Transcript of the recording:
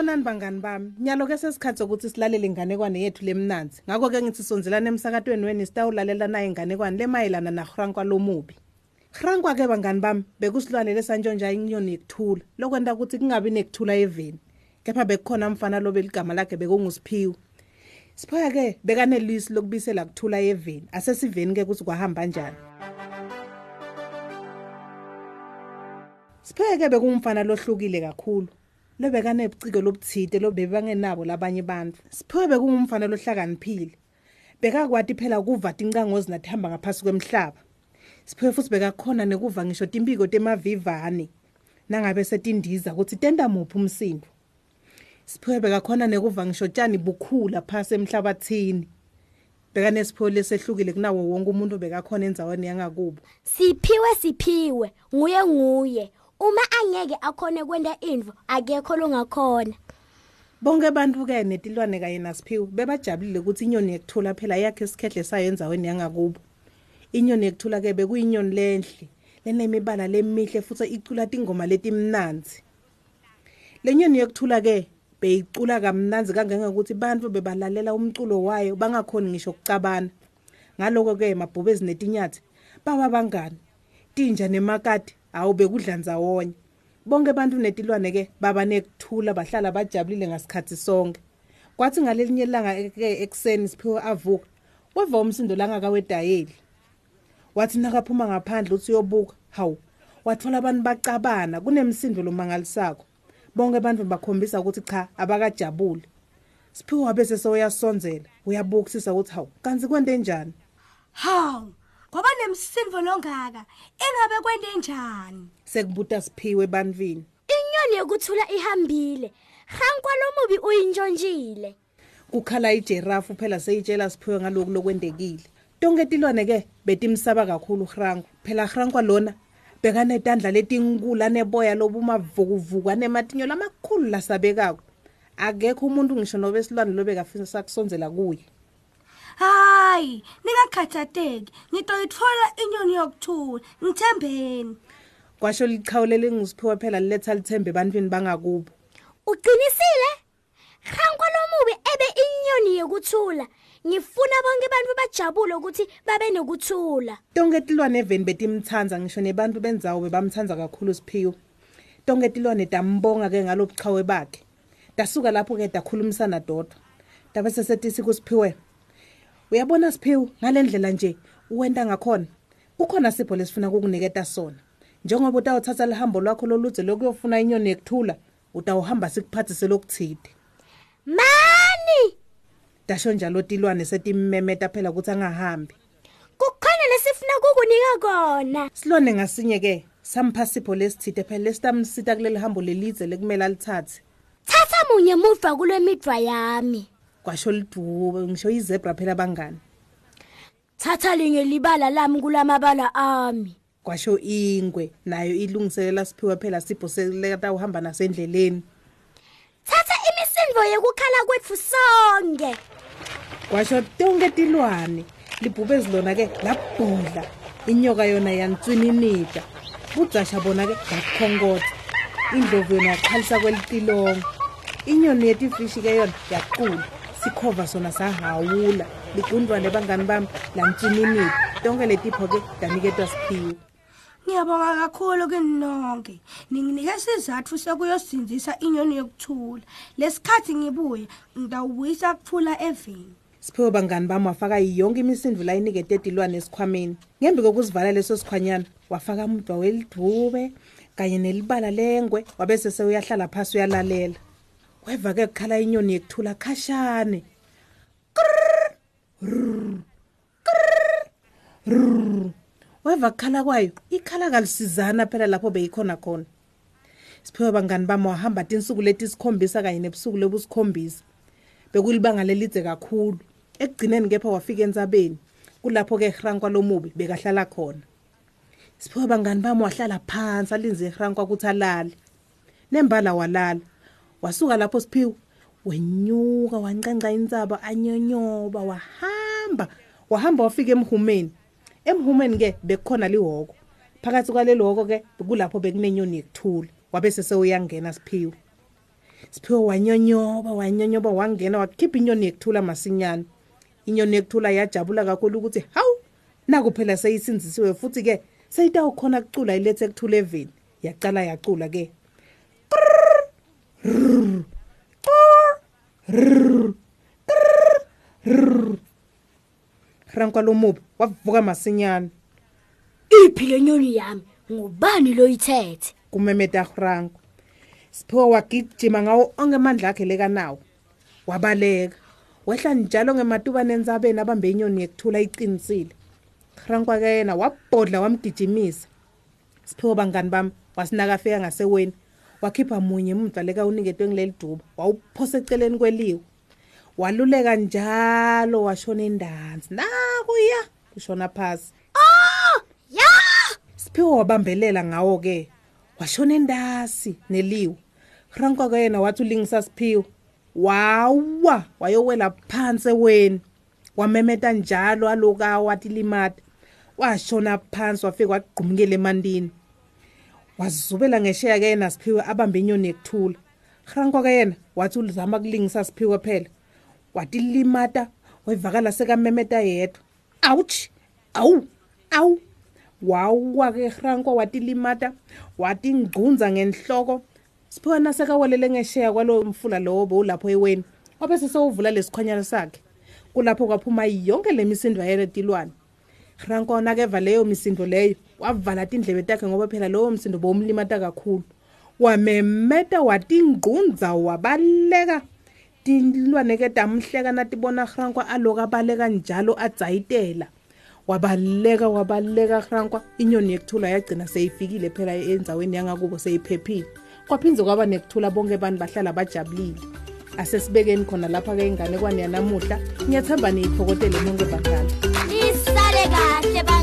sanibonani bangani bami. Nyalo ke sesikhathi sokuthi silalele inganekwane yethu lemnanzi ngakho ke ngithi sonzelana emsakatweni weni sitawulalela naye inganekwane lemayelana naHrankwa lomubi. Hrankwa ke bangani bami bekusilwanele santshontsha inyoni yekuthula lokwenta ukuthi kungabi nekuthula eveni. Kepha bekukhona umfana lo beligama lakhe bekungusiphiwe. Siphoya ke bekanelisi lokubisela kuthula eveni. Asesiveni ke ukuthi kwahamba kanjani Siphoya ke bekumfana lohlukile kakhulu. Lobekanebciko lobuthide lobebangenabo labanye abantu. Siphoya bekungumfana lohlakaniphile bekakwati phela ukuvata incangozi nathamba ngaphasi kwemhlaba. Siphoya futhi bekakhona nekuva ngisho timpiko temavivane. Nangabe setindiza ukuthi tenta muphi umsindo. Siphoya bekakhona nekuva ngisho tjani bukhula phasi emhlabathini. Bekanesipho lesehlukile kunawo wonke umuntu bekakhona endzaweni yangakubo. Siphiwe siphiwe. Nguye nguye. Uma angeke akhone kwenta indvo akekho longakhona. Bonke abantu ke netilwane kanye nasiphiwe bebajabulile ukuthi inyoni yekuthula phela yakhe isikhehle sayo endzaweni yangakubo. Inyoni yekuthula ke bekuyinyoni lenhle lenemibala lemihle futhi icula tingoma letimnanzi lenyoni yekuthula ke beyicula kamnanzi kangangokuthi bantu bebalalela umculo wayo bangakhoni ngisho ukucabana. Ngaloko ke mabhubezi netinyathi baba bangani tinja nemakati awu bekudlanza wonye bonke abantu netilwane ke baba nekuthula bahlala bajabulile ngasikhathi sonke. Kwathi ngalelinye ilanga ke ekseni siphiwe avuka weva umsindo langaka wedayeli. Wathi nakaphuma ngaphandle uthi uyobuka hawu wathola abantu bacabana kunemsindo lomangalisako bonke abantu bakhombisa ukuthi cha abakajabule siphiwe wabe sesoyasonzela uyabukisisa ukuthi hawu kanti kwente njani? Hawu, kwaba nemsindo longaka. Engabe kwente njani? sekubuta siphiwe ebantwini. Inyoni yokuthula ihambile. Hrankwa lomubi uyintshontshile kukhala ijirafu phela seyitshela siphiwe ngaloku lokwendekile. Tonke tilwane ke betimsaba kakhulu uHranko phela uHranko lona bekanetandla letinkulu aneboya lobumavukuvuku anematinyo lamakhulu lasabekako. Akekho umuntu ngisho nobe esilwane lobekafisa kusonzela kuye. Hayi, ningakhathateki. Ngitoyithola inyoni yokuthula. Ngithembeni. kwasho lichawulele ngusiphiwe phela liletha lithembe ebantwini bangakubo. Uqinisile? Hrankwa lomubi ebe inyoni yokuthula. Ngifuna bonke abantu bajabule ukuthi babe nokuthula. Tonke tilwane eveni betimthanza ngisho nebantu bendzawo bebamthanza kakhulu siphiwe tonke tilwane tambonga ke ngalobuchawe bakhe. Dasuka lapho ke dakhulumisana dodwa. Dabe sesetithi kusiphiwe. Uyabona siphiwe ngalendlela nje uwenta ngakhona. Kukhona sipho lesifuna kukuniketa sona. Njengoba utawuthatha lihambo lwakho loludze lokuyofuna inyoni yekuthula utawuhamba sikuphathise lokuthide. Mani dasho njalo tilwane setimmemeta phela ukuthi angahambi. Kukhona lesifuna kukunika kona. Silwane ngasinye ke sampha sipho lesithide phela lesitamsita kuleli hambo lelidze lekumele alithathe. Thatha munye muva kulemidva yami. Kwasho lidube ngisho izebra phela bangani thatha linye libala lami kulamabala ami. Kwasho ingwe nayo ilungiselela siphiwe phela sipho seleta uhamba nasendleleni. Thatha imisindo yekukhala kwetfu sonke. Kwasho tonke tilwane libhubezi lona ke labhudla. Inyoka yona yantswininida budzasha bona ke yakhonkotha indlovu yona yaqhalisa kwelitilongo. Inyoni yetifishi ke yona yaqula sikhova sona sahawula ligundwane bangani bami lantswininida tonke letipho ke daniketwa siphiwe Ngiyabonga kakhulu kinonke. Ninginike sizathu sokuyosinzisa inyoni yokuthula. Lesikhathi ngibuya ngidawubuyisa kuthula eveni. siphiwe bangani bami wafaka yonke imisindo la inikete tilwane esikhwameni ngembi kokusivala leso sikhwanyana wafaka umdwa welidube kanye nelibala lengwe wabese sewuyahlala phasi uyalalela weva ke kukhala inyoni yekuthula khashane. Weva kukhala kwayo ikhala kalisizana phela lapho beyikhona khona. Siphiwe bangani bami wahamba tinsuku letisikhombisa kanye nebusuku lobusikhombisa bekulibanga lelidze kakhulu. Ekugcineni kepha wafika entsabeni kulapho ke Hrankwa lomubi bekahlala khona. Siphiwe bangani bami wahlala phansi alinze Hrankwa ukuthi alale. Nembala walala. Wasuka lapho siphiwe wenyuka wancanca insaba anyonyoba wahamba wahamba wafika emhumeni. Emhumeni ke bekukhona liwoko phakathi kwalelo hoko ke kulapho bekunenyoni yekuthula wabe sesewuyangena siphiwe. Siphiwe wanyonyoba wanyonyoba wangena wakhipha inyoni yekuthula masinyane. Inyoni yekuthula yajabula kakhulu ukuthi hawu naku phela seyisinzisiwe futhi-ke seyitawukhona kucula ilethe kuthula eveni yacala yacula ke. Rankwa lomubi wavuka masinyane. Iphi le nyoni yami? Ngubani lo ithethe? Kumemeta franco siphiwe wagijima ngawo onke amandla akhe lekanawo wabaleka. Wehla njalo ngematubane enzabeni abambe inyoni yekuthula iqinisile. Franco ke yena wabhodla wamgijimisa. Siphiwe bangani bami wasinaka afika ngaseweni wakhipha munye umva leka uniketwe ngileli duba wawuphosa eceleni kweliwe. Waluleka njalo washona endansi nakuya kushona phasi. Oh ya! Siphiwe wabambelela ngawo ke washona endasi neliwe. Franco ke yena wathi ulingisa siphiwe wawa wayowela phansi eweni. Wamemeta njalo aloka wathi limata washona phansi wafika wagqumukela emandini wazubela ngesheya ke yena siphiwe abambe inyoni yekuthula. Franco ke yena wathi ulizama kulingisa siphiwe phela. Wathi limata wayivakala sekamemeta yedwa. Awuchi awu awu. Wawa ke Franco wathi limata wathi ngcunza ngenhloko. Siphiwe nasekawelele ngesheya kwalo mfula lowo bowulapho eweni wabese sewuvula lesikhwanyana sakhe. Kulapho kwaphuma yonke lemisindo yayetilwane Franco nakeva leyo misindo leyo. Wavala tindlebe takhe ngoba phela lowo msindo bomlimata kakhulu. Wamemeta wathi ngcunza wabaleka. Tilwane ke damhleka natibona Franco aloka baleka njalo adzayitela. Wabaleka wabaleka Franco inyoni yekuthula yagcina seyifikile phela endzaweni yangakubo seyiphephile. Kwaphinze kwaba nekuthula bonke abantu bahlala bajabulile? Asesibekeni khona lapha ke ingane kwani yanamuhla. Ngiyathemba niyiphokotele monke badala Bye.